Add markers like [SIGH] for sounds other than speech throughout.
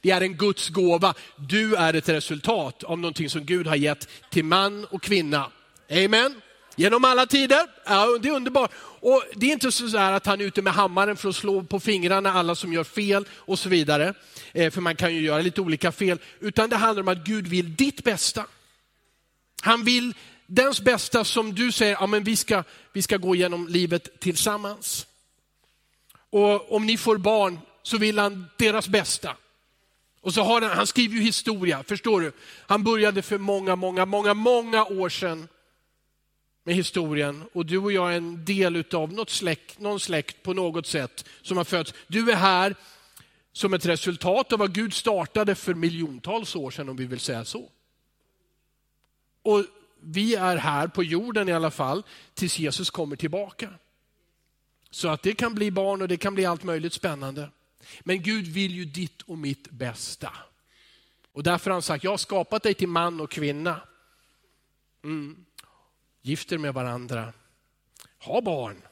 Det är en Guds gåva. Du är ett resultat av någonting som Gud har gett till man och kvinna. Amen. Genom alla tider. Ja, det är underbart. Och det är inte så att han är ute med hammaren för att slå på fingrarna alla som gör fel och så vidare. Eh, för man kan ju göra lite olika fel. Utan det handlar om att Gud vill ditt bästa. Han vill dens bästa som du säger, ja, men vi, ska, vi ska gå igenom livet tillsammans. Och om ni får barn så vill han deras bästa. Och så har han, han skriver ju historia, förstår du? Han började för många, många, många, många år sedan med historien och du och jag är en del av något släkt, någon släkt på något sätt som har fötts. Du är här som ett resultat av vad Gud startade för miljontals år sedan om vi vill säga så. Och vi är här på jorden i alla fall tills Jesus kommer tillbaka. Så att det kan bli barn och det kan bli allt möjligt spännande. Men Gud vill ju ditt och mitt bästa. Och därför har han sagt, jag har skapat dig till man och kvinna. Mm. Gift er med varandra. Ha barn.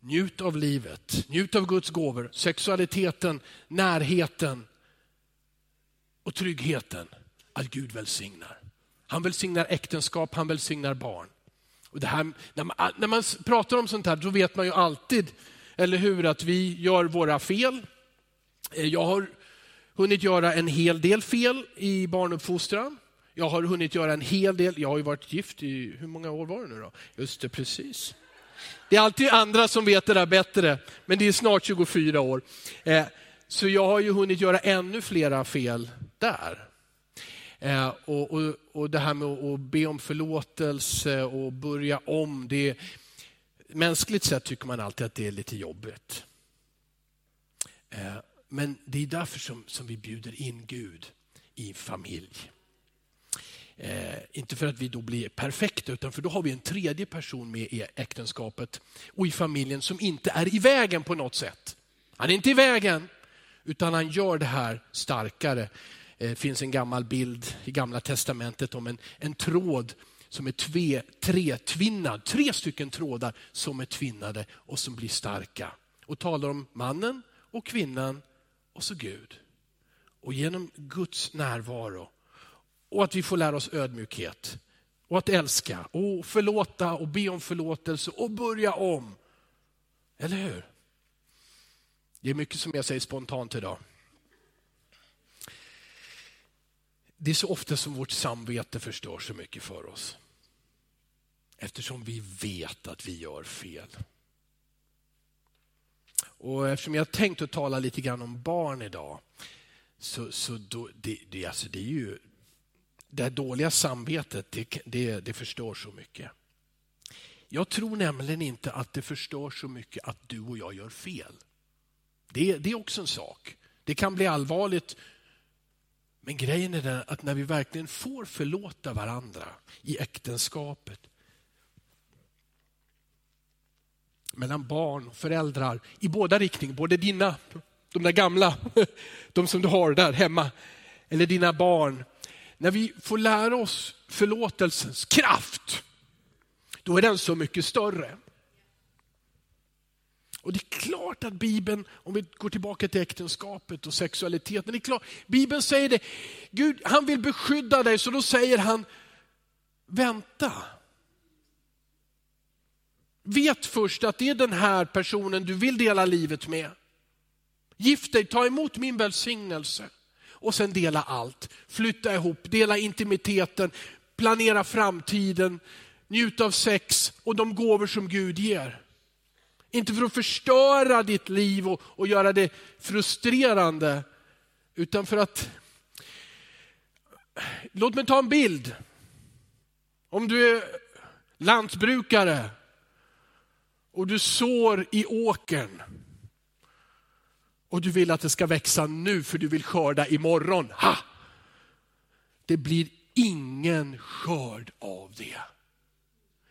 Njut av livet, njut av Guds gåvor, sexualiteten, närheten och tryggheten. Att Gud välsignar. Han välsignar äktenskap, han välsignar barn. Och det här, när, man, när man pratar om sånt här, då vet man ju alltid, eller hur, att vi gör våra fel. Eh, jag har hunnit göra en hel del fel i barnuppfostran. Jag har hunnit göra en hel del, jag har ju varit gift i, hur många år var det nu då? Just det, precis. Det är alltid andra som vet det där bättre, men det är snart 24 år. Eh, så jag har ju hunnit göra ännu flera fel där. Eh, och, och, och det här med att be om förlåtelse och börja om, det, mänskligt sett tycker man alltid att det är lite jobbigt. Eh, men det är därför som, som vi bjuder in Gud i familj. Eh, inte för att vi då blir perfekta, utan för då har vi en tredje person med i äktenskapet och i familjen som inte är i vägen på något sätt. Han är inte i vägen, utan han gör det här starkare. Det eh, finns en gammal bild i gamla testamentet om en, en tråd som är tve, tretvinnad, tre stycken trådar som är tvinnade och som blir starka. Och talar om mannen och kvinnan och så Gud. Och genom Guds närvaro och att vi får lära oss ödmjukhet och att älska och förlåta och be om förlåtelse och börja om. Eller hur? Det är mycket som jag säger spontant idag. Det är så ofta som vårt samvete förstör så mycket för oss. Eftersom vi vet att vi gör fel. Och eftersom jag tänkt att tala lite grann om barn idag, så, så då, det, det, alltså det är ju det här dåliga samvetet, det, det, det förstör så mycket. Jag tror nämligen inte att det förstör så mycket att du och jag gör fel. Det, det är också en sak. Det kan bli allvarligt. Men grejen är den att när vi verkligen får förlåta varandra i äktenskapet, mellan barn och föräldrar i båda riktningar, både dina, de där gamla, [LAUGHS] de som du har där hemma, eller dina barn när vi får lära oss förlåtelsens kraft, då är den så mycket större. Och det är klart att Bibeln, om vi går tillbaka till äktenskapet och sexualiteten, det är klart, Bibeln säger det, Gud han vill beskydda dig så då säger han, vänta. Vet först att det är den här personen du vill dela livet med. Gift dig, ta emot min välsignelse och sen dela allt. Flytta ihop, dela intimiteten, planera framtiden, njuta av sex och de gåvor som Gud ger. Inte för att förstöra ditt liv och, och göra det frustrerande, utan för att... Låt mig ta en bild. Om du är lantbrukare och du sår i åkern och du vill att det ska växa nu för du vill skörda imorgon. Ha! Det blir ingen skörd av det.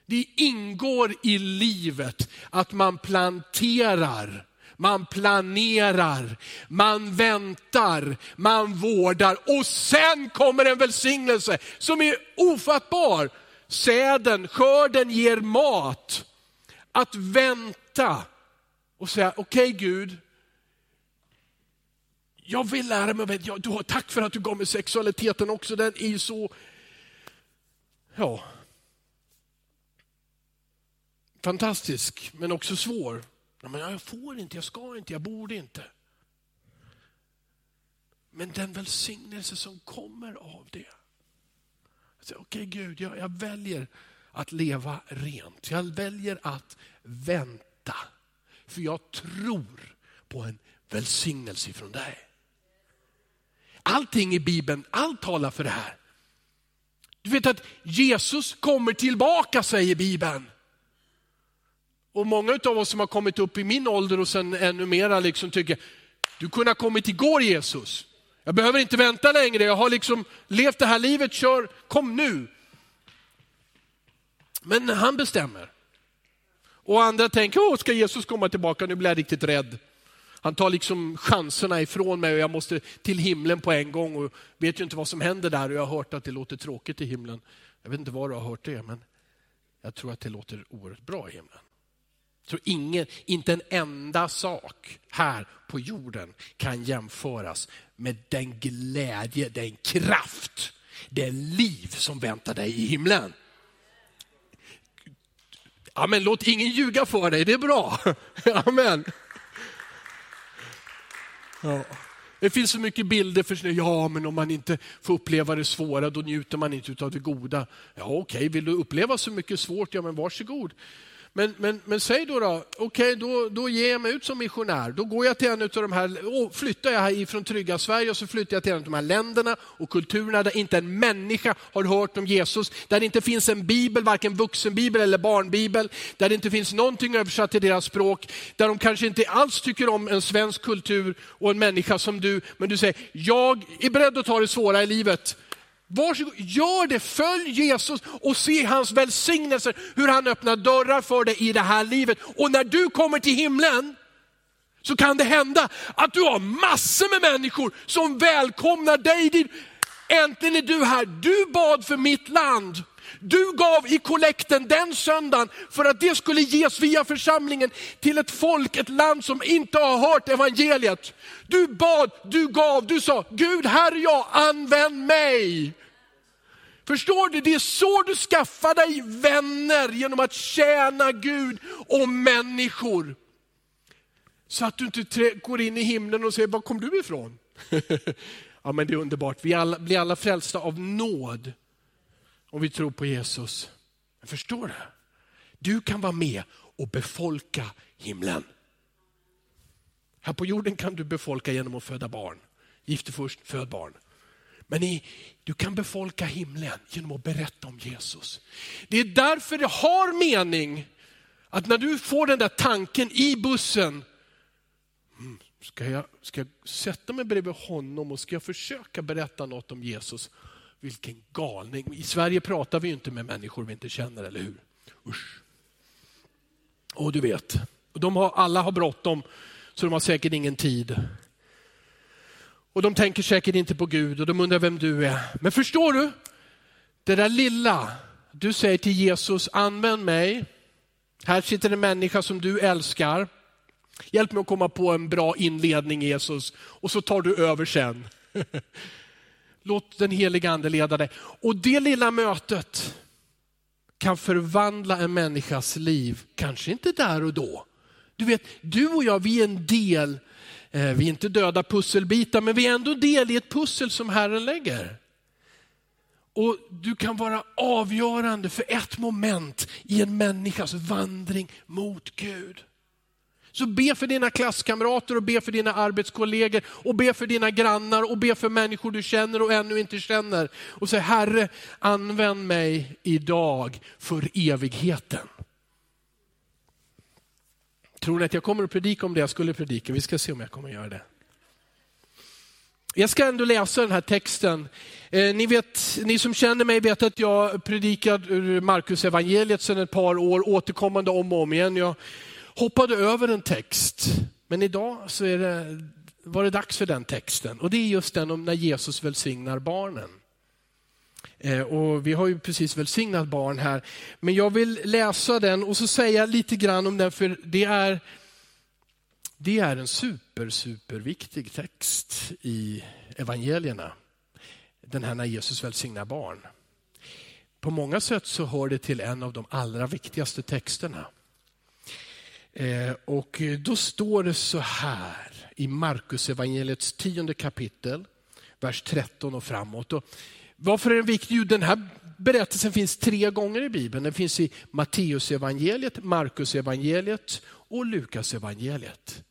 Det ingår i livet att man planterar, man planerar, man väntar, man vårdar och sen kommer en välsignelse som är ofattbar. Säden, skörden ger mat. Att vänta och säga, okej okay, Gud, jag vill lära mig, att du tack för att du gav mig sexualiteten också, den är ju så, ja, fantastisk men också svår. Ja, men jag får inte, jag ska inte, jag borde inte. Men den välsignelse som kommer av det. Okej okay, Gud, jag, jag väljer att leva rent. Jag väljer att vänta. För jag tror på en välsignelse från dig. Allting i Bibeln, allt talar för det här. Du vet att Jesus kommer tillbaka säger Bibeln. Och många av oss som har kommit upp i min ålder och sen ännu mera liksom tycker, du kunde ha kommit igår Jesus. Jag behöver inte vänta längre, jag har liksom levt det här livet, kör, kom nu. Men han bestämmer. Och andra tänker, Åh, ska Jesus komma tillbaka? Nu blir jag riktigt rädd. Han tar liksom chanserna ifrån mig och jag måste till himlen på en gång och vet ju inte vad som händer där och jag har hört att det låter tråkigt i himlen. Jag vet inte var du har hört det, men jag tror att det låter oerhört bra i himlen. Jag tror ingen, inte en enda sak här på jorden kan jämföras med den glädje, den kraft, det liv som väntar dig i himlen. Amen, låt ingen ljuga för dig, det är bra. [LAUGHS] Amen. Ja. Det finns så mycket bilder för ja men om man inte får uppleva det svåra då njuter man inte av det goda. Ja okej, okay. vill du uppleva så mycket svårt, ja men varsågod. Men, men, men säg då, då okej okay, då, då ger jag mig ut som missionär. Då går jag till en av de här, och flyttar jag ifrån trygga Sverige och så flyttar jag till en av de här länderna och kulturerna där inte en människa har hört om Jesus. Där det inte finns en bibel, varken vuxenbibel eller barnbibel. Där det inte finns någonting översatt till deras språk. Där de kanske inte alls tycker om en svensk kultur och en människa som du. Men du säger, jag är beredd att ta det svåra i livet. Varsågod, gör det, följ Jesus och se hans välsignelser, hur han öppnar dörrar för dig i det här livet. Och när du kommer till himlen så kan det hända att du har massor med människor som välkomnar dig. Äntligen är du här, du bad för mitt land. Du gav i kollekten den söndagen för att det skulle ges via församlingen till ett folk, ett land som inte har hört evangeliet. Du bad, du gav, du sa, Gud här är jag, använd mig. Förstår du? Det är så du skaffar dig vänner genom att tjäna Gud och människor. Så att du inte går in i himlen och säger, var kom du ifrån? [LAUGHS] ja men det är underbart, vi alla, blir alla frälsta av nåd om vi tror på Jesus. Jag förstår det. Du kan vara med och befolka himlen. Här på jorden kan du befolka genom att föda barn. Gifte först, föd barn. Men i, du kan befolka himlen genom att berätta om Jesus. Det är därför det har mening att när du får den där tanken i bussen, mm, ska jag, ska jag sätta mig bredvid honom och ska jag försöka berätta något om Jesus? Vilken galning. I Sverige pratar vi inte med människor vi inte känner, eller hur? Usch. Och du vet, de har, alla har bråttom så de har säkert ingen tid. Och de tänker säkert inte på Gud och de undrar vem du är. Men förstår du? Det där lilla, du säger till Jesus, använd mig. Här sitter en människa som du älskar. Hjälp mig att komma på en bra inledning Jesus och så tar du över sen. [LAUGHS] Låt den heliga ande leda dig. Och det lilla mötet kan förvandla en människas liv, kanske inte där och då. Du vet, du och jag, vi är en del, eh, vi är inte döda pusselbitar, men vi är ändå del i ett pussel som Herren lägger. Och du kan vara avgörande för ett moment i en människas vandring mot Gud. Så be för dina klasskamrater och be för dina arbetskollegor och be för dina grannar och be för människor du känner och ännu inte känner. Och säg Herre, använd mig idag för evigheten. Tror ni att jag kommer att predika om det jag skulle predika? Vi ska se om jag kommer att göra det. Jag ska ändå läsa den här texten. Eh, ni, vet, ni som känner mig vet att jag predikar ur Markus evangeliet sedan ett par år, återkommande om och om igen. Jag hoppade över en text, men idag så är det, var det dags för den texten. Och det är just den om när Jesus välsignar barnen. Eh, och vi har ju precis välsignat barn här. Men jag vill läsa den och så säga lite grann om den, för det är Det är en super, super viktig text i evangelierna. Den här när Jesus välsignar barn. På många sätt så hör det till en av de allra viktigaste texterna. Eh, och då står det så här i Markus evangeliets tionde kapitel, vers 13 och framåt. Och varför är den viktig? Jo, den här berättelsen finns tre gånger i Bibeln. Den finns i Matteus evangeliet, Markus evangeliet och Lukas evangeliet.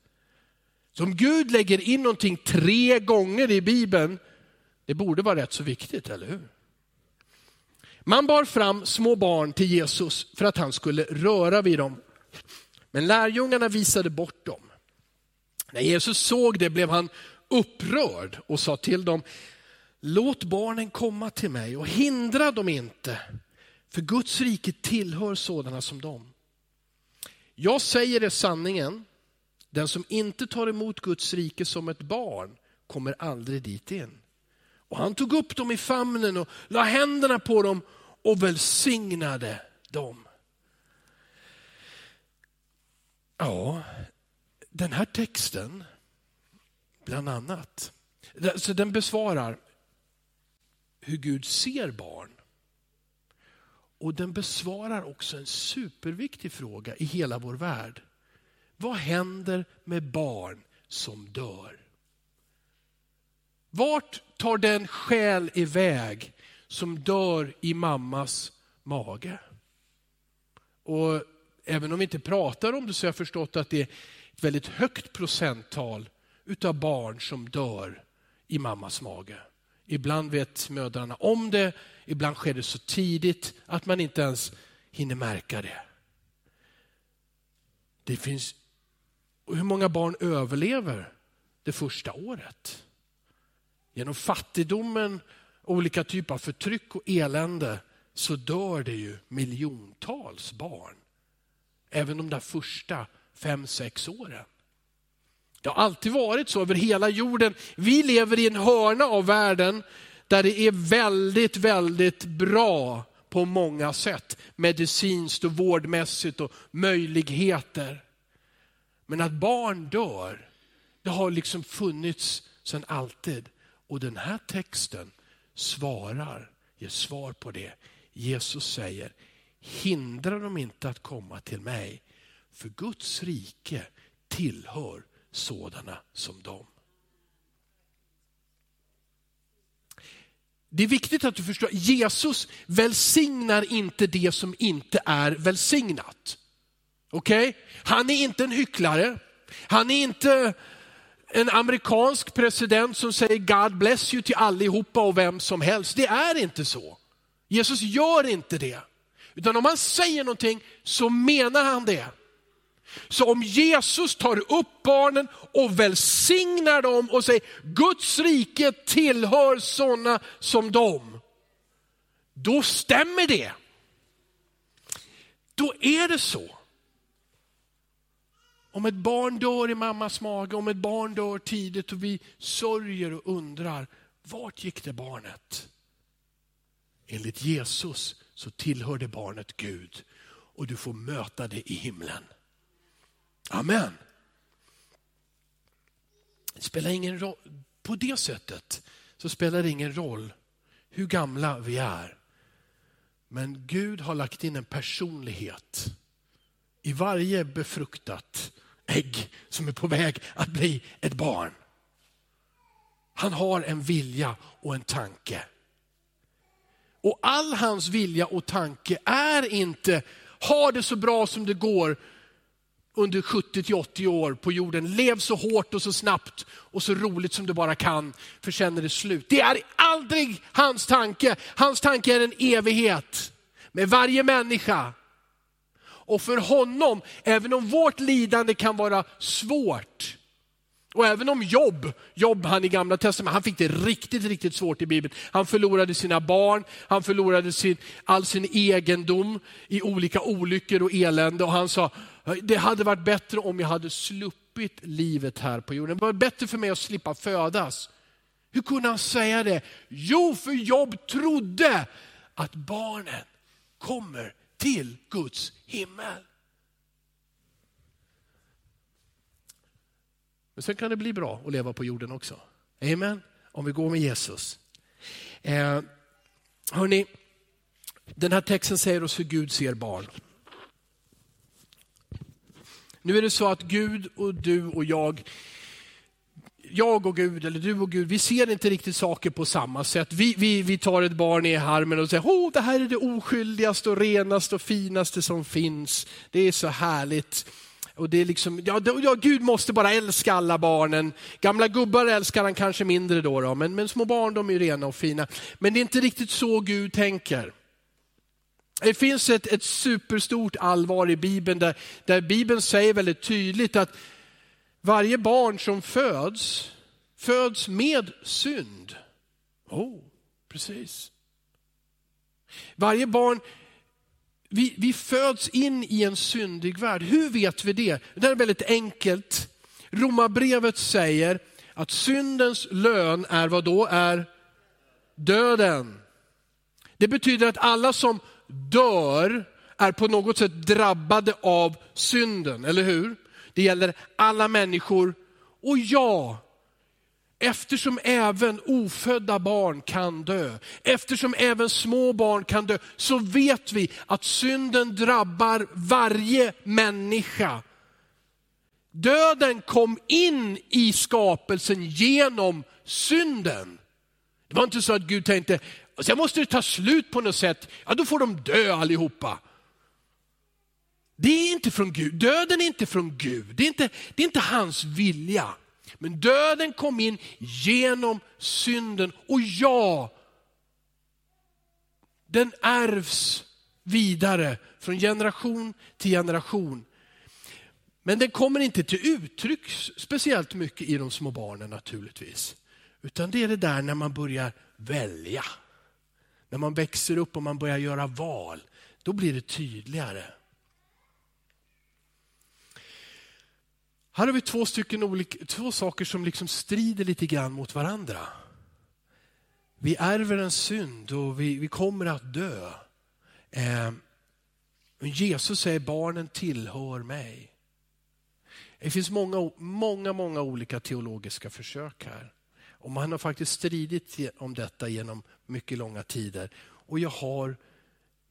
Så om Gud lägger in någonting tre gånger i Bibeln, det borde vara rätt så viktigt, eller hur? Man bar fram små barn till Jesus för att han skulle röra vid dem. Men lärjungarna visade bort dem. När Jesus såg det blev han upprörd och sa till dem, låt barnen komma till mig och hindra dem inte, för Guds rike tillhör sådana som dem. Jag säger er sanningen, den som inte tar emot Guds rike som ett barn kommer aldrig dit in. Och han tog upp dem i famnen och la händerna på dem och välsignade dem. Ja, den här texten, bland annat, så den besvarar hur Gud ser barn. Och den besvarar också en superviktig fråga i hela vår värld. Vad händer med barn som dör? Vart tar den själ iväg som dör i mammas mage? Och även om vi inte pratar om det så har jag förstått att det är ett väldigt högt procenttal utav barn som dör i mammas mage. Ibland vet mödrarna om det, ibland sker det så tidigt att man inte ens hinner märka det. Det finns, hur många barn överlever det första året? Genom fattigdomen, olika typer av förtryck och elände så dör det ju miljontals barn. Även de där första fem, sex åren. Det har alltid varit så över hela jorden. Vi lever i en hörna av världen där det är väldigt, väldigt bra på många sätt. Medicinskt och vårdmässigt och möjligheter. Men att barn dör, det har liksom funnits sedan alltid. Och den här texten svarar, ger svar på det. Jesus säger, hindra dem inte att komma till mig, för Guds rike tillhör sådana som dem. Det är viktigt att du förstår, Jesus välsignar inte det som inte är välsignat. Okej? Okay? Han är inte en hycklare. Han är inte en amerikansk president som säger God bless you till allihopa och vem som helst. Det är inte så. Jesus gör inte det. Utan om han säger någonting så menar han det. Så om Jesus tar upp barnen och välsignar dem och säger Guds rike tillhör sådana som dem. Då stämmer det. Då är det så. Om ett barn dör i mammas mage, om ett barn dör tidigt och vi sörjer och undrar, vart gick det barnet? Enligt Jesus så tillhör det barnet Gud och du får möta det i himlen. Amen. Det spelar ingen roll. På det sättet så spelar det ingen roll hur gamla vi är. Men Gud har lagt in en personlighet i varje befruktat ägg som är på väg att bli ett barn. Han har en vilja och en tanke. Och all hans vilja och tanke är inte, ha det så bra som det går under 70-80 år på jorden. Lev så hårt och så snabbt och så roligt som du bara kan, för sen är det slut. Det är aldrig hans tanke. Hans tanke är en evighet med varje människa. Och för honom, även om vårt lidande kan vara svårt, och även om Jobb, Jobb han i gamla testamentet, han fick det riktigt, riktigt svårt i Bibeln. Han förlorade sina barn, han förlorade sin, all sin egendom i olika olyckor och elände. Och han sa, det hade varit bättre om jag hade sluppit livet här på jorden. Det var bättre för mig att slippa födas. Hur kunde han säga det? Jo, för Jobb trodde att barnen kommer till Guds himmel. Men sen kan det bli bra att leva på jorden också. Amen. Om vi går med Jesus. Eh, hörni, den här texten säger oss hur Gud ser barn. Nu är det så att Gud och du och jag, jag och Gud, eller du och Gud, vi ser inte riktigt saker på samma sätt. Vi, vi, vi tar ett barn i harmen och säger, oh, det här är det oskyldigaste och renaste och finaste som finns. Det är så härligt. Och det är liksom, ja, ja, Gud måste bara älska alla barnen. Gamla gubbar älskar han kanske mindre då, då men, men små barn de är rena och fina. Men det är inte riktigt så Gud tänker. Det finns ett, ett superstort allvar i Bibeln där, där Bibeln säger väldigt tydligt att varje barn som föds, föds med synd. Oh, precis. Varje barn, vi, vi föds in i en syndig värld. Hur vet vi det? Det är väldigt enkelt. Romarbrevet säger att syndens lön är vad då? Är döden. Det betyder att alla som dör är på något sätt drabbade av synden, eller hur? Det gäller alla människor. Och ja, eftersom även ofödda barn kan dö, eftersom även små barn kan dö, så vet vi att synden drabbar varje människa. Döden kom in i skapelsen genom synden. Det var inte så att Gud tänkte, sen måste det ta slut på något sätt, ja då får de dö allihopa. Det är inte från Gud, döden är inte från Gud, det är inte, det är inte hans vilja. Men döden kom in genom synden och ja, den ärvs vidare från generation till generation. Men den kommer inte till uttryck speciellt mycket i de små barnen naturligtvis. Utan det är det där när man börjar välja. När man växer upp och man börjar göra val, då blir det tydligare. Här har vi två, stycken olika, två saker som liksom strider lite grann mot varandra. Vi ärver en synd och vi, vi kommer att dö. Eh, Jesus säger barnen tillhör mig. Det finns många, många, många olika teologiska försök här. Och man har faktiskt stridit om detta genom mycket långa tider. Och jag har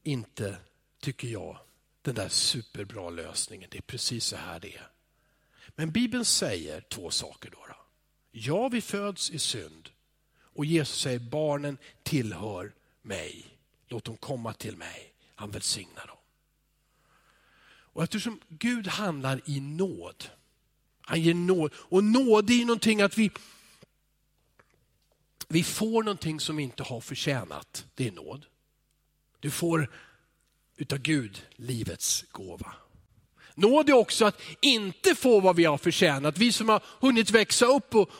inte, tycker jag, den där superbra lösningen. Det är precis så här det är. Men Bibeln säger två saker. Då, då. Ja, vi föds i synd. Och Jesus säger barnen tillhör mig. Låt dem komma till mig. Han välsignar dem. Och eftersom Gud handlar i nåd, han ger nåd. Och nåd är någonting att vi, vi får någonting som vi inte har förtjänat. Det är nåd. Du får utav Gud livets gåva. Nåd är också att inte få vad vi har förtjänat. Vi som har hunnit växa upp och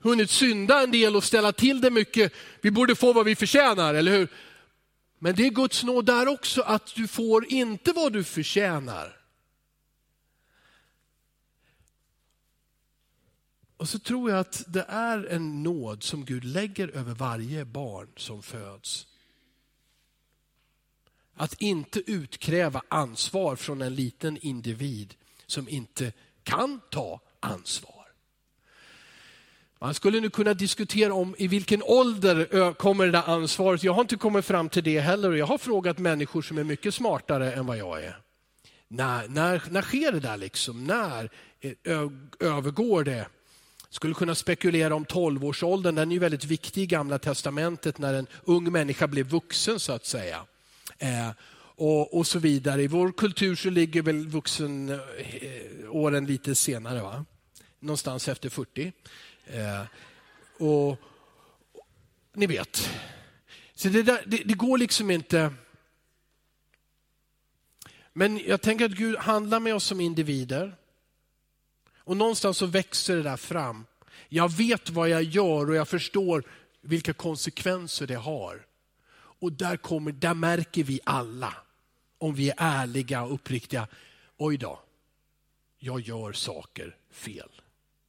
hunnit synda en del och ställa till det mycket. Vi borde få vad vi förtjänar, eller hur? Men det är Guds nåd där också, att du får inte vad du förtjänar. Och så tror jag att det är en nåd som Gud lägger över varje barn som föds. Att inte utkräva ansvar från en liten individ som inte kan ta ansvar. Man skulle nu kunna diskutera om i vilken ålder kommer det där ansvaret. Jag har inte kommit fram till det heller och jag har frågat människor som är mycket smartare än vad jag är. När, när, när sker det där liksom? När eh, övergår det? Skulle kunna spekulera om tolvårsåldern. den är ju väldigt viktig i gamla testamentet när en ung människa blev vuxen så att säga. Eh, och, och så vidare. I vår kultur så ligger väl vuxenåren eh, lite senare, va? någonstans efter 40. Eh, och, och, Ni vet, så det, där, det, det går liksom inte... Men jag tänker att Gud handlar med oss som individer. Och någonstans så växer det där fram. Jag vet vad jag gör och jag förstår vilka konsekvenser det har. Och där, kommer, där märker vi alla, om vi är ärliga och uppriktiga, oj då, jag gör saker fel.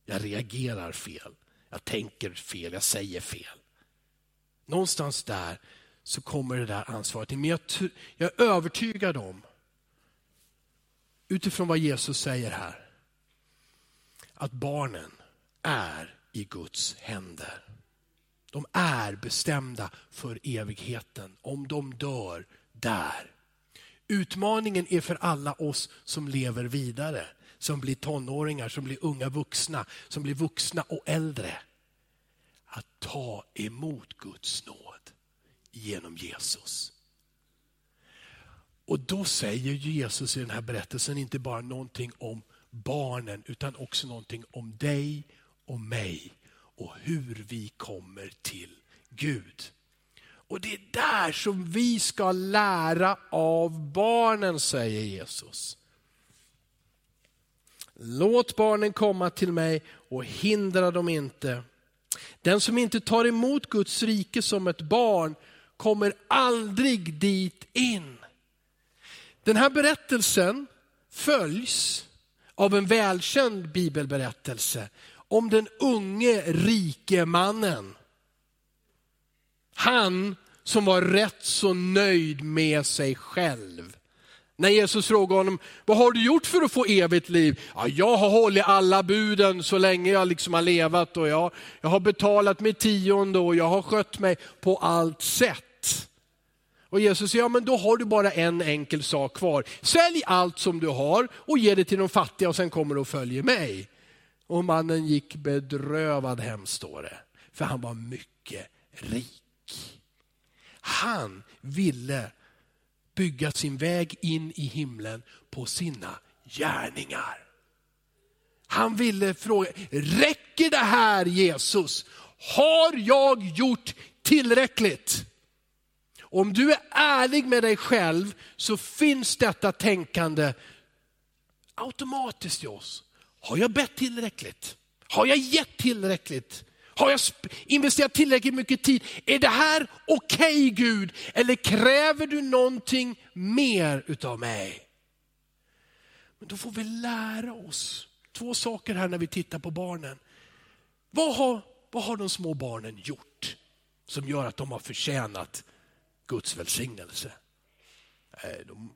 Jag reagerar fel, jag tänker fel, jag säger fel. Någonstans där så kommer det där ansvaret. in. Men jag, jag är övertygad om, utifrån vad Jesus säger här, att barnen är i Guds händer. De är bestämda för evigheten. Om de dör där. Utmaningen är för alla oss som lever vidare. Som blir tonåringar, som blir unga vuxna, som blir vuxna och äldre. Att ta emot Guds nåd genom Jesus. Och då säger Jesus i den här berättelsen inte bara någonting om barnen utan också någonting om dig och mig och hur vi kommer till Gud. Och det är där som vi ska lära av barnen, säger Jesus. Låt barnen komma till mig och hindra dem inte. Den som inte tar emot Guds rike som ett barn kommer aldrig dit in. Den här berättelsen följs av en välkänd bibelberättelse om den unge rike mannen. Han som var rätt så nöjd med sig själv. När Jesus frågade honom, vad har du gjort för att få evigt liv? Ja, jag har hållit alla buden så länge jag liksom har levat och jag, jag har betalat mitt tionde och jag har skött mig på allt sätt. Och Jesus säger, ja men då har du bara en enkel sak kvar. Sälj allt som du har och ge det till de fattiga och sen kommer du och följer mig. Och mannen gick bedrövad hem står det, för han var mycket rik. Han ville bygga sin väg in i himlen på sina gärningar. Han ville fråga, räcker det här Jesus? Har jag gjort tillräckligt? Om du är ärlig med dig själv så finns detta tänkande automatiskt i oss. Har jag bett tillräckligt? Har jag gett tillräckligt? Har jag investerat tillräckligt mycket tid? Är det här okej okay, Gud? Eller kräver du någonting mer utav mig? Men då får vi lära oss två saker här när vi tittar på barnen. Vad har, vad har de små barnen gjort som gör att de har förtjänat Guds välsignelse? Eh, de,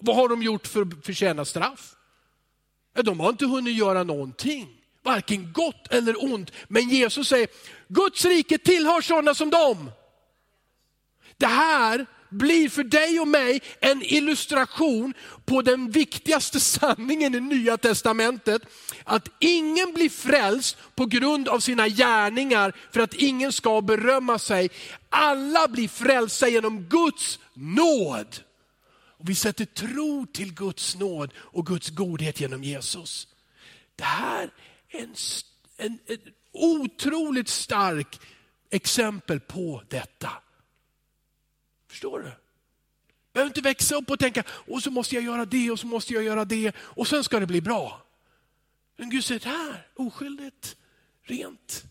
vad har de gjort för att förtjäna straff? De har inte hunnit göra någonting, varken gott eller ont. Men Jesus säger, Guds rike tillhör sådana som dem. Det här blir för dig och mig en illustration på den viktigaste sanningen i Nya Testamentet. Att ingen blir frälst på grund av sina gärningar för att ingen ska berömma sig. Alla blir frälsta genom Guds nåd. Och vi sätter tro till Guds nåd och Guds godhet genom Jesus. Det här är en, en, en otroligt stark exempel på detta. Förstår du? behöver inte växa upp och tänka, och så måste jag göra det och så måste jag göra det och sen ska det bli bra. Men Gud säger, här, oskyldigt, rent,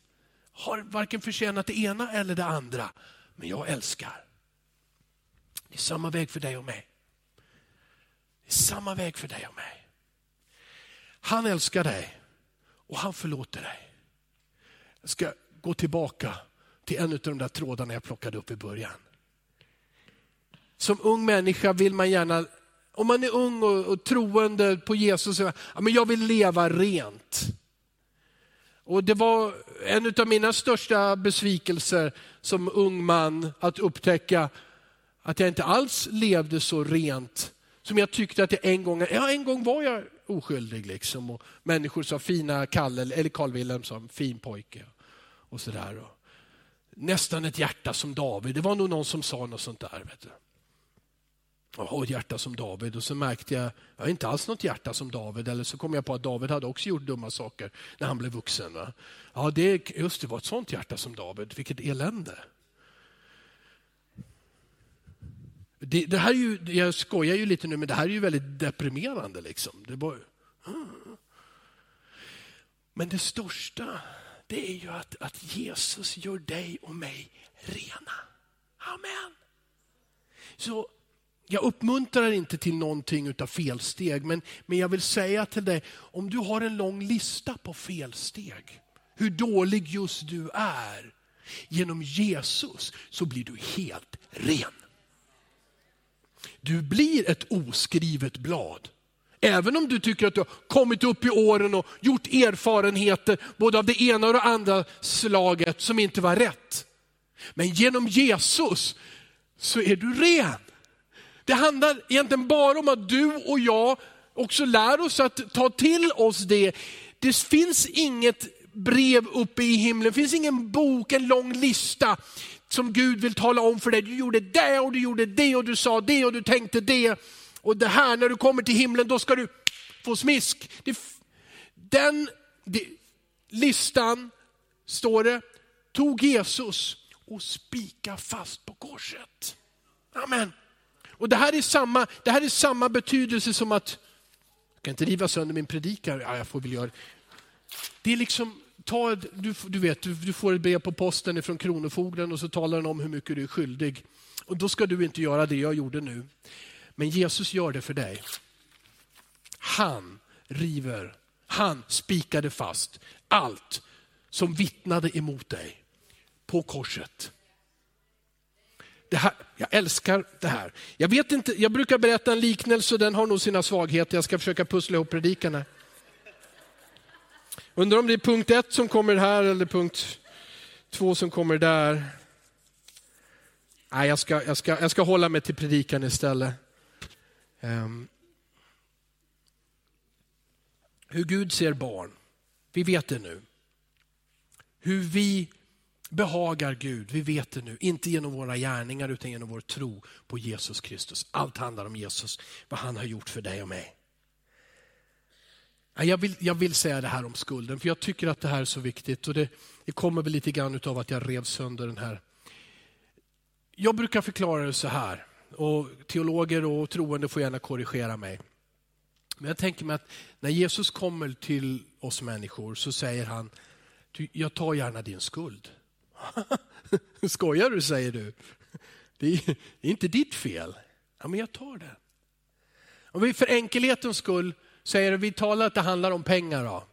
har varken förtjänat det ena eller det andra. Men jag älskar. Det är samma väg för dig och mig. Samma väg för dig och mig. Han älskar dig och han förlåter dig. Jag ska gå tillbaka till en av de där trådarna jag plockade upp i början. Som ung människa vill man gärna, om man är ung och, och troende på Jesus, ja, men jag vill leva rent. Och Det var en av mina största besvikelser som ung man att upptäcka att jag inte alls levde så rent som jag tyckte att jag en gång, ja en gång var jag oskyldig liksom. Och människor sa fina Kalle, eller Carl Wilhelm sa fin pojke. Och sådär. Nästan ett hjärta som David, det var nog någon som sa något sånt där. Vet du. Jag har ett hjärta som David och så märkte jag, jag har inte alls något hjärta som David. Eller så kom jag på att David hade också gjort dumma saker när han blev vuxen. Va? Ja, det, just det var ett sånt hjärta som David, vilket elände. Det, det, här är ju, jag skojar ju lite nu, men det här är ju väldigt deprimerande. Liksom. Det bara, Men det största, det är ju att, att Jesus gör dig och mig rena. Amen. Så jag uppmuntrar inte till någonting av felsteg, men, men jag vill säga till dig, om du har en lång lista på felsteg, hur dålig just du är, genom Jesus så blir du helt ren. Du blir ett oskrivet blad. Även om du tycker att du har kommit upp i åren och gjort erfarenheter både av det ena och det andra slaget som inte var rätt. Men genom Jesus så är du ren. Det handlar egentligen bara om att du och jag också lär oss att ta till oss det. Det finns inget brev uppe i himlen, det finns ingen bok, en lång lista som Gud vill tala om för dig. Du gjorde det och du gjorde det och du sa det och du tänkte det. Och det här, när du kommer till himlen, då ska du få smisk. Det, den det, listan, står det, tog Jesus och spika fast på korset. Amen. Och det här är samma, det här är samma betydelse som att, jag kan inte riva sönder min predikan, ja, jag får väl göra det. Det är liksom, ta, du, du vet, du, du får ett brev på posten från Kronofogden och så talar den om hur mycket du är skyldig. Och då ska du inte göra det jag gjorde nu. Men Jesus gör det för dig. Han river, han spikade fast allt som vittnade emot dig på korset. Det här, jag älskar det här. Jag, vet inte, jag brukar berätta en liknelse, den har nog sina svagheter. Jag ska försöka pussla ihop predikan här. Undrar om det är punkt ett som kommer här eller punkt två som kommer där. Nej, jag ska, jag ska, jag ska hålla mig till predikan istället. Um, hur Gud ser barn, vi vet det nu. Hur vi behagar Gud, vi vet det nu. Inte genom våra gärningar utan genom vår tro på Jesus Kristus. Allt handlar om Jesus, vad han har gjort för dig och mig. Jag vill, jag vill säga det här om skulden, för jag tycker att det här är så viktigt. Och det, det kommer väl lite grann av att jag rev sönder den här. Jag brukar förklara det så här, och teologer och troende får gärna korrigera mig. Men jag tänker mig att när Jesus kommer till oss människor så säger han, jag tar gärna din skuld. [LAUGHS] Skojar du, säger du? Det är, inte ditt fel. Ja, men jag tar det. Om vi för enkelhetens skull säger vi talar att det handlar om pengar då.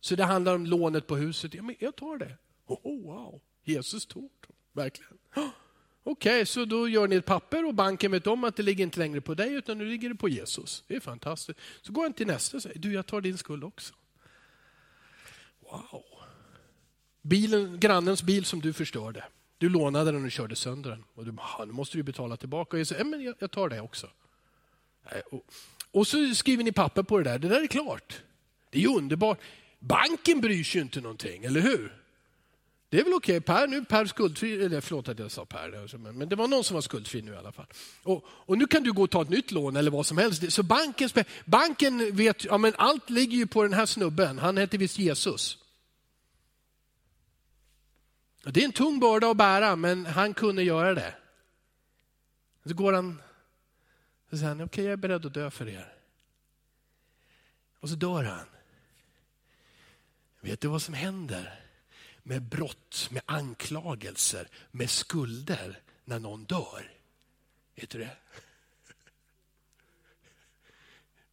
Så det handlar om lånet på huset. Ja, men jag tar det. Oh, oh wow, Jesus tog det. Verkligen. Oh, [GASPS] Okej, okay, så då gör ni ett papper och banken vet om att det ligger inte längre på dig utan nu ligger det på Jesus. Det är fantastiskt. Så går han till nästa och säger, du jag tar din skuld också. Wow. Bilen, grannens bil som du förstörde. Du lånade den och körde sönder den. Och du, nu måste du betala tillbaka. Och jag säger, men jag, jag tar det också. Och, så skriver ni papper på det där. Det där är klart. Det är ju underbart. Banken bryr sig inte någonting, eller hur? Det är väl okej, okay. Per nu Per skuldfri, eller förlåt att jag sa Per, men det var någon som var skuldfri nu i alla fall. Och, och nu kan du gå och ta ett nytt lån eller vad som helst. Så banken, banken vet, ja men allt ligger ju på den här snubben, han heter visst Jesus. Det är en tung börda att bära, men han kunde göra det. Så går han så säger, han, okej okay, jag är beredd att dö för er. Och så dör han. Vet du vad som händer med brott, med anklagelser, med skulder när någon dör? Vet du det?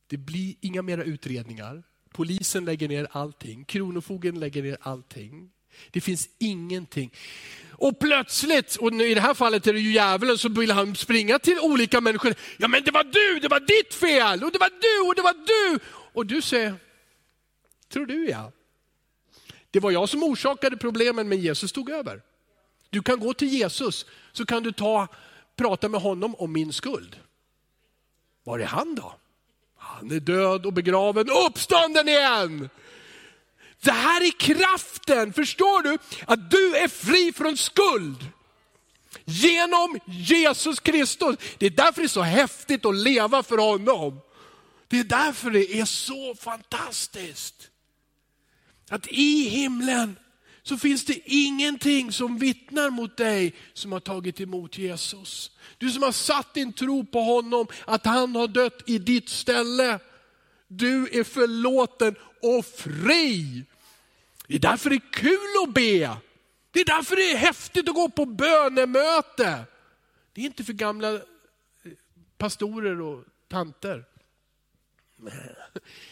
Det blir inga mera utredningar. Polisen lägger ner allting. Kronofogden lägger ner allting. Det finns ingenting. Och plötsligt, och i det här fallet är det ju djävulen, så vill han springa till olika människor. Ja men det var du, det var ditt fel, och det var du, och det var du. Och du säger, tror du ja. Det var jag som orsakade problemen, men Jesus tog över. Du kan gå till Jesus, så kan du ta, prata med honom om min skuld. Var är han då? Han är död och begraven, uppstånden igen. Det här är kraften, förstår du? Att du är fri från skuld. Genom Jesus Kristus. Det är därför det är så häftigt att leva för honom. Det är därför det är så fantastiskt. Att i himlen så finns det ingenting som vittnar mot dig som har tagit emot Jesus. Du som har satt din tro på honom, att han har dött i ditt ställe. Du är förlåten och fri. Det är därför det är kul att be. Det är därför det är häftigt att gå på bönemöte. Det är inte för gamla eh, pastorer och tanter.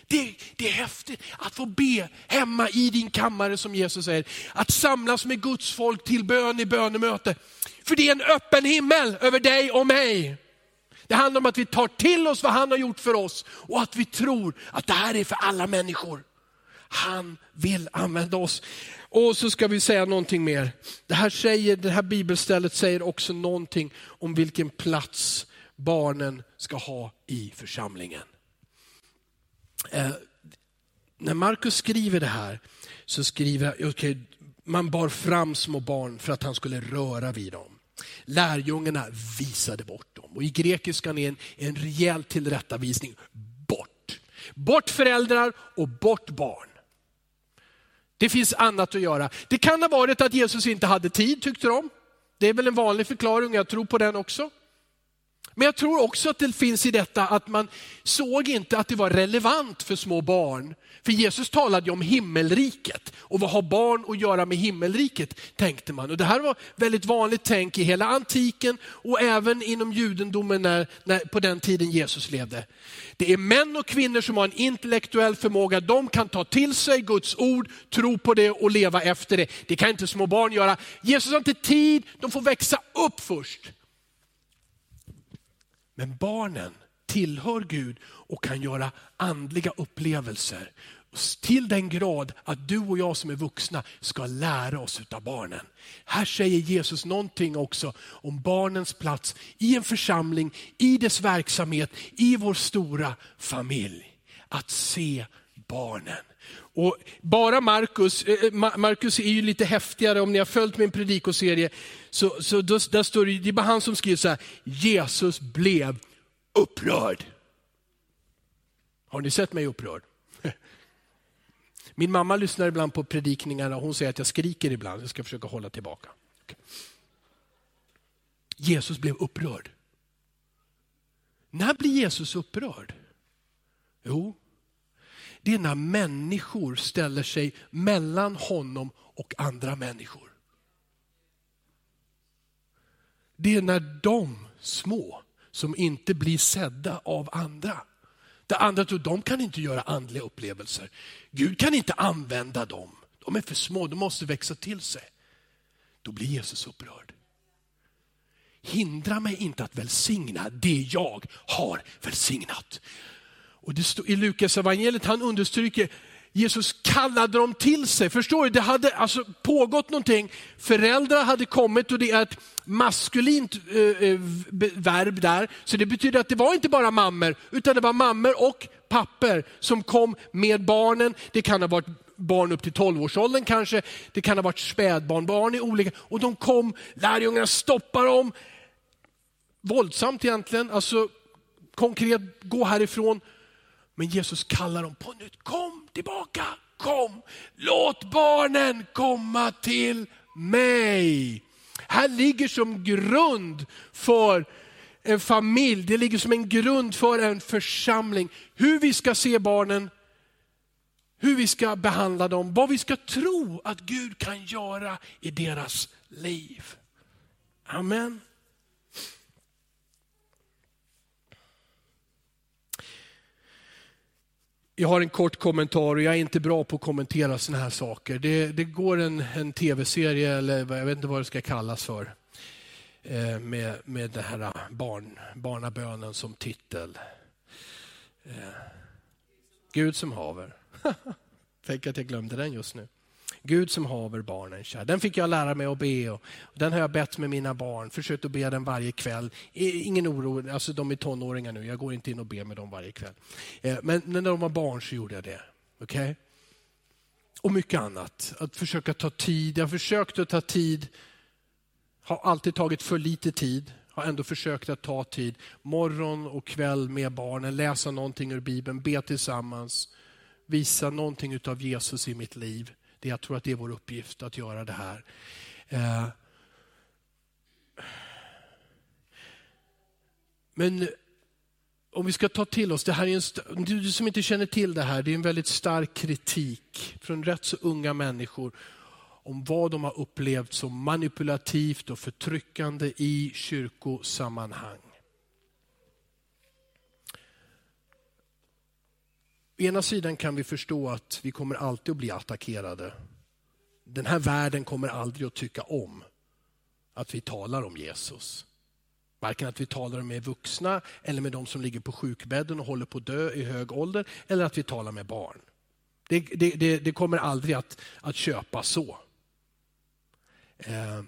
Det, det, är häftigt att få be hemma i din kammare som Jesus säger. Att samlas med Guds folk till bön i bönemöte. För det är en öppen himmel över dig och mig. Det handlar om att vi tar till oss vad han har gjort för oss och att vi tror att det här är för alla människor. Han vill använda oss. Och så ska vi säga någonting mer. Det här, säger, det här bibelstället säger också någonting om vilken plats barnen ska ha i församlingen. Eh, när Markus skriver det här så skriver okay, man bar fram små barn för att han skulle röra vid dem. Lärjungarna visade bort dem. Och I grekiskan är en, en rejäl tillrättavisning. Bort. Bort föräldrar och bort barn. Det finns annat att göra. Det kan ha varit att Jesus inte hade tid tyckte de. Det är väl en vanlig förklaring, jag tror på den också. Men jag tror också att det finns i detta att man såg inte att det var relevant för små barn. För Jesus talade ju om himmelriket och vad har barn att göra med himmelriket, tänkte man. Och det här var väldigt vanligt tänk i hela antiken och även inom judendomen när, när, på den tiden Jesus levde. Det är män och kvinnor som har en intellektuell förmåga, de kan ta till sig Guds ord, tro på det och leva efter det. Det kan inte små barn göra. Jesus har inte tid, de får växa upp först. Men barnen tillhör Gud och kan göra andliga upplevelser till den grad att du och jag som är vuxna ska lära oss av barnen. Här säger Jesus någonting också om barnens plats i en församling, i dess verksamhet, i vår stora familj. Att se barnen. Och bara Markus, eh, eh, Markus är ju lite häftigare, om ni har följt min predikoserie, så, så då, där står det, det är bara han som skriver så här, Jesus blev upprörd. Har ni sett mig upprörd? [LAUGHS] Min mamma lyssnar ibland på predikningarna och hon säger att jag skriker ibland. Jag ska försöka hålla tillbaka. Jesus blev upprörd. När blir Jesus upprörd? Jo, det är när människor ställer sig mellan honom och andra människor. Det är när de små som inte blir sedda av andra. Det andra tror de kan inte göra andliga upplevelser. Gud kan inte använda dem. De är för små, de måste växa till sig. Då blir Jesus upprörd. Hindra mig inte att välsigna det jag har välsignat. Och det står I Lukas evangeliet han understryker, Jesus kallade dem till sig. Förstår du? Det hade alltså pågått någonting. Föräldrar hade kommit och det är ett maskulint äh, verb där. Så det betyder att det var inte bara mammor, utan det var mammor och papper som kom med barnen. Det kan ha varit barn upp till 12-årsåldern kanske. Det kan ha varit spädbarnbarn i olika. Och de kom, lärjungarna stoppar dem. Våldsamt egentligen, alltså konkret, gå härifrån. Men Jesus kallar dem på nytt. Kom tillbaka, kom. Låt barnen komma till mig. Här ligger som grund för en familj, det ligger som en grund för en församling. Hur vi ska se barnen, hur vi ska behandla dem, vad vi ska tro att Gud kan göra i deras liv. Amen. Jag har en kort kommentar och jag är inte bra på att kommentera sådana här saker. Det, det går en, en tv-serie, eller jag vet inte vad det ska kallas för, eh, med, med den här ah, barn, barnabönen som titel. Eh, Gud som haver. [LAUGHS] Tänk att jag glömde den just nu. Gud som haver barnen kär. Den fick jag lära mig att be och den har jag bett med mina barn. Försökt att be den varje kväll. Ingen oro, alltså de är tonåringar nu. Jag går inte in och ber med dem varje kväll. Eh, men när de var barn så gjorde jag det. Okay? Och mycket annat. Att försöka ta tid. Jag har försökt att ta tid. Har alltid tagit för lite tid. Har ändå försökt att ta tid. Morgon och kväll med barnen. Läsa någonting ur Bibeln. Be tillsammans. Visa någonting av Jesus i mitt liv. Det jag tror att det är vår uppgift att göra det här. Eh, men om vi ska ta till oss, det här är en, du som inte känner till det här, det är en väldigt stark kritik från rätt så unga människor om vad de har upplevt som manipulativt och förtryckande i kyrkosammanhang. Å ena sidan kan vi förstå att vi kommer alltid att bli attackerade. Den här världen kommer aldrig att tycka om att vi talar om Jesus. Varken att vi talar med vuxna eller med de som ligger på sjukbädden och håller på att dö i hög ålder, eller att vi talar med barn. Det, det, det, det kommer aldrig att, att köpa så. Eh,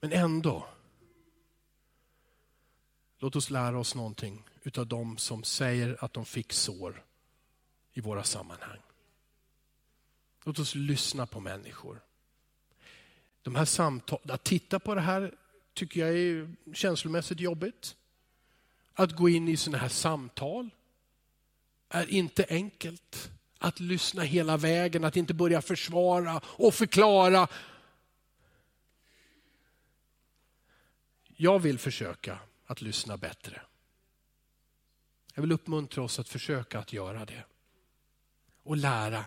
men ändå, låt oss lära oss någonting utav de som säger att de fick sår i våra sammanhang. Låt oss lyssna på människor. De här samtalen, att titta på det här tycker jag är känslomässigt jobbigt. Att gå in i sådana här samtal är inte enkelt. Att lyssna hela vägen, att inte börja försvara och förklara. Jag vill försöka att lyssna bättre. Jag vill uppmuntra oss att försöka att göra det. Och lära.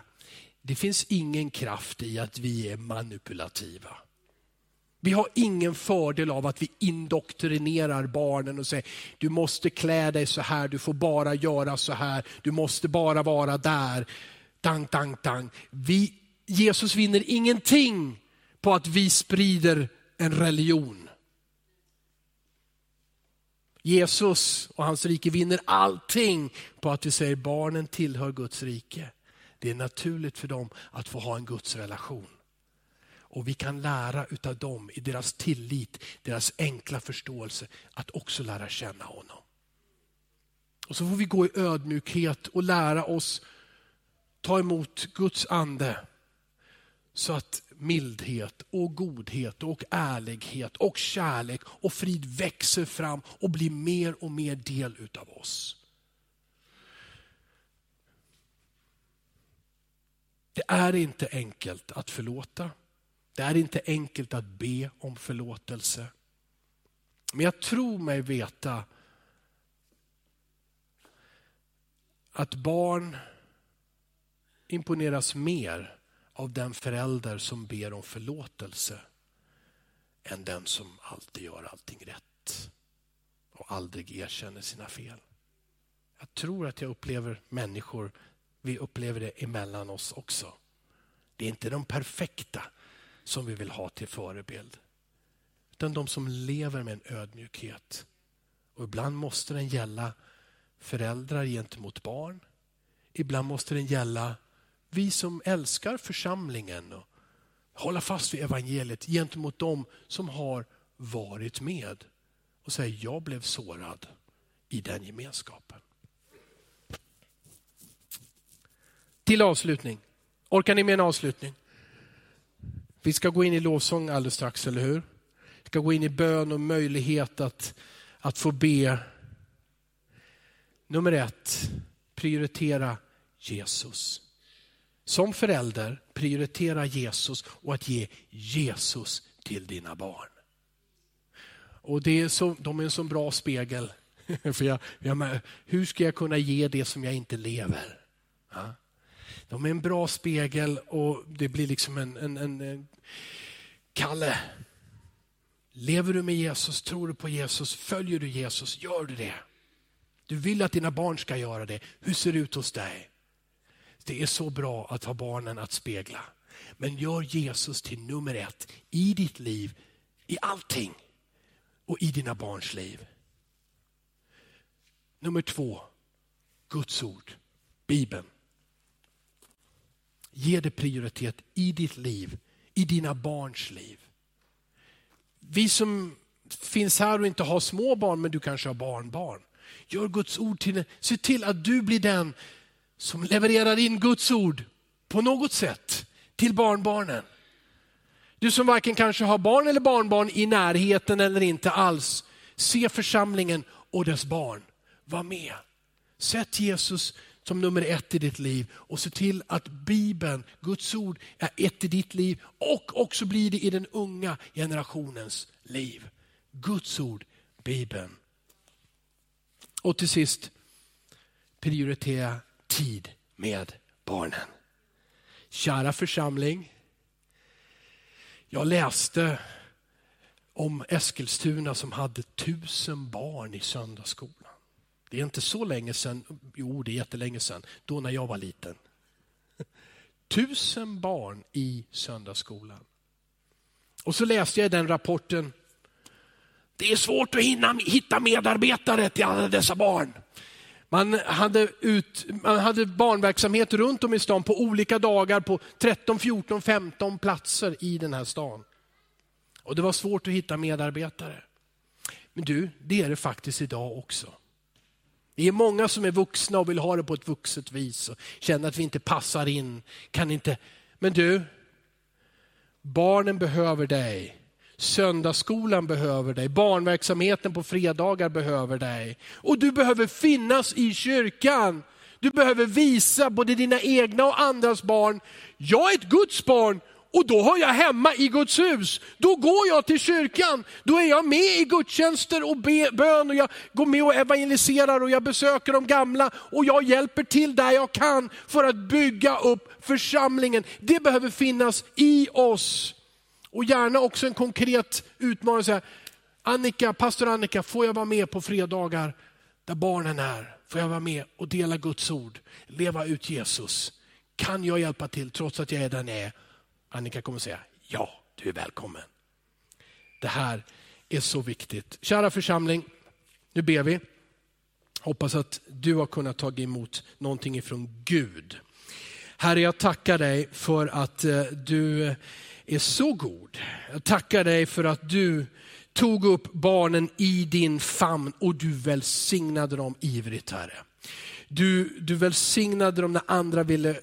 Det finns ingen kraft i att vi är manipulativa. Vi har ingen fördel av att vi indoktrinerar barnen och säger, du måste klä dig så här, du får bara göra så här, du måste bara vara där. Dang, dang, dang. Vi, Jesus vinner ingenting på att vi sprider en religion. Jesus och hans rike vinner allting på att vi säger barnen tillhör Guds rike. Det är naturligt för dem att få ha en Guds relation. Och vi kan lära utav dem i deras tillit, deras enkla förståelse att också lära känna honom. Och så får vi gå i ödmjukhet och lära oss ta emot Guds ande. Så att mildhet och godhet och ärlighet och kärlek och frid växer fram och blir mer och mer del utav oss. Det är inte enkelt att förlåta. Det är inte enkelt att be om förlåtelse. Men jag tror mig veta att barn imponeras mer av den förälder som ber om förlåtelse än den som alltid gör allting rätt och aldrig erkänner sina fel. Jag tror att jag upplever människor, vi upplever det emellan oss också. Det är inte de perfekta som vi vill ha till förebild. Utan de som lever med en ödmjukhet. Och ibland måste den gälla föräldrar gentemot barn. Ibland måste den gälla vi som älskar församlingen och hålla fast vid evangeliet gentemot dem som har varit med och säger jag blev sårad i den gemenskapen. Till avslutning. Orkar ni med en avslutning? Vi ska gå in i lovsång alldeles strax, eller hur? Vi ska gå in i bön och möjlighet att, att få be. Nummer ett, prioritera Jesus. Som förälder, prioritera Jesus och att ge Jesus till dina barn. Och det är så, De är en så bra spegel. [LAUGHS] För jag, jag, hur ska jag kunna ge det som jag inte lever? Ja? De är en bra spegel och det blir liksom en, en, en, en Kalle, lever du med Jesus, tror du på Jesus, följer du Jesus, gör du det? Du vill att dina barn ska göra det. Hur ser det ut hos dig? Det är så bra att ha barnen att spegla. Men gör Jesus till nummer ett i ditt liv, i allting och i dina barns liv. Nummer två, Guds ord, Bibeln. Ge det prioritet i ditt liv, i dina barns liv. Vi som finns här och inte har små barn, men du kanske har barnbarn. Gör Guds ord till Se till att du blir den som levererar in Guds ord på något sätt till barnbarnen. Du som varken kanske har barn eller barnbarn i närheten eller inte alls. Se församlingen och dess barn. Var med. Sätt Jesus som nummer ett i ditt liv och se till att Bibeln, Guds ord, är ett i ditt liv och också blir det i den unga generationens liv. Guds ord, Bibeln. Och till sist, prioritera tid med barnen. Kära församling, jag läste om Eskilstuna som hade tusen barn i söndagsskolan. Det är inte så länge sedan, jo det är jättelänge sedan, då när jag var liten. Tusen barn i söndagsskolan. Och så läste jag den rapporten Det är svårt att hinna, hitta medarbetare till alla dessa barn. Man hade, ut, man hade barnverksamhet runt om i stan på olika dagar på 13, 14, 15 platser i den här stan. Och det var svårt att hitta medarbetare. Men du, det är det faktiskt idag också. Vi är många som är vuxna och vill ha det på ett vuxet vis och känner att vi inte passar in. Kan inte. Men du, barnen behöver dig. Söndagsskolan behöver dig, barnverksamheten på fredagar behöver dig. Och du behöver finnas i kyrkan. Du behöver visa både dina egna och andras barn, jag är ett Guds barn och då har jag hemma i Guds hus. Då går jag till kyrkan, då är jag med i gudstjänster och be, bön och jag går med och evangeliserar och jag besöker de gamla och jag hjälper till där jag kan för att bygga upp församlingen. Det behöver finnas i oss. Och gärna också en konkret utmaning. Så här, Annika, pastor Annika, får jag vara med på fredagar där barnen är? Får jag vara med och dela Guds ord, leva ut Jesus? Kan jag hjälpa till trots att jag är där jag är? Annika kommer säga, ja, du är välkommen. Det här är så viktigt. Kära församling, nu ber vi. Hoppas att du har kunnat ta emot någonting ifrån Gud. Herre, jag tackar dig för att eh, du är så god. Jag tackar dig för att du tog upp barnen i din famn och du välsignade dem ivrigt Herre. Du, du välsignade dem när andra ville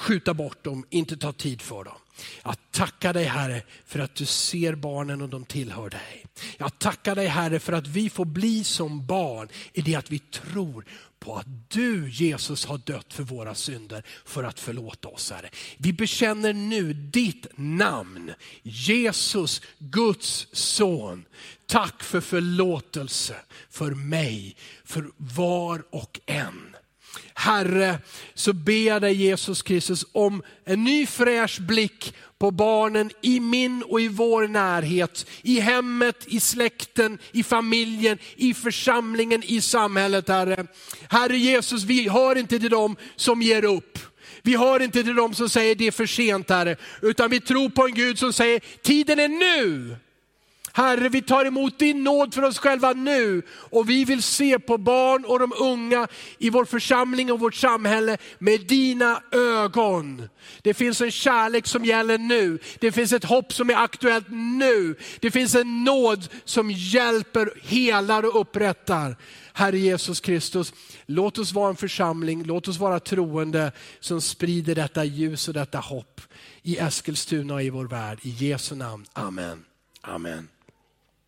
skjuta bort dem, inte ta tid för dem. Jag tackar dig Herre för att du ser barnen och de tillhör dig. Jag tackar dig Herre för att vi får bli som barn i det att vi tror på att du Jesus har dött för våra synder för att förlåta oss Herre. Vi bekänner nu ditt namn, Jesus, Guds son. Tack för förlåtelse för mig, för var och en. Herre, så ber jag dig Jesus Kristus om en ny fräsch blick på barnen i min och i vår närhet, i hemmet, i släkten, i familjen, i församlingen, i samhället Herre. Herre Jesus, vi hör inte till dem som ger upp. Vi hör inte till dem som säger det är för sent Herre, utan vi tror på en Gud som säger tiden är nu. Herre, vi tar emot din nåd för oss själva nu och vi vill se på barn och de unga i vår församling och vårt samhälle med dina ögon. Det finns en kärlek som gäller nu. Det finns ett hopp som är aktuellt nu. Det finns en nåd som hjälper, helar och upprättar. Herre Jesus Kristus, låt oss vara en församling, låt oss vara troende som sprider detta ljus och detta hopp i Eskilstuna och i vår värld. I Jesu namn, Amen. Amen.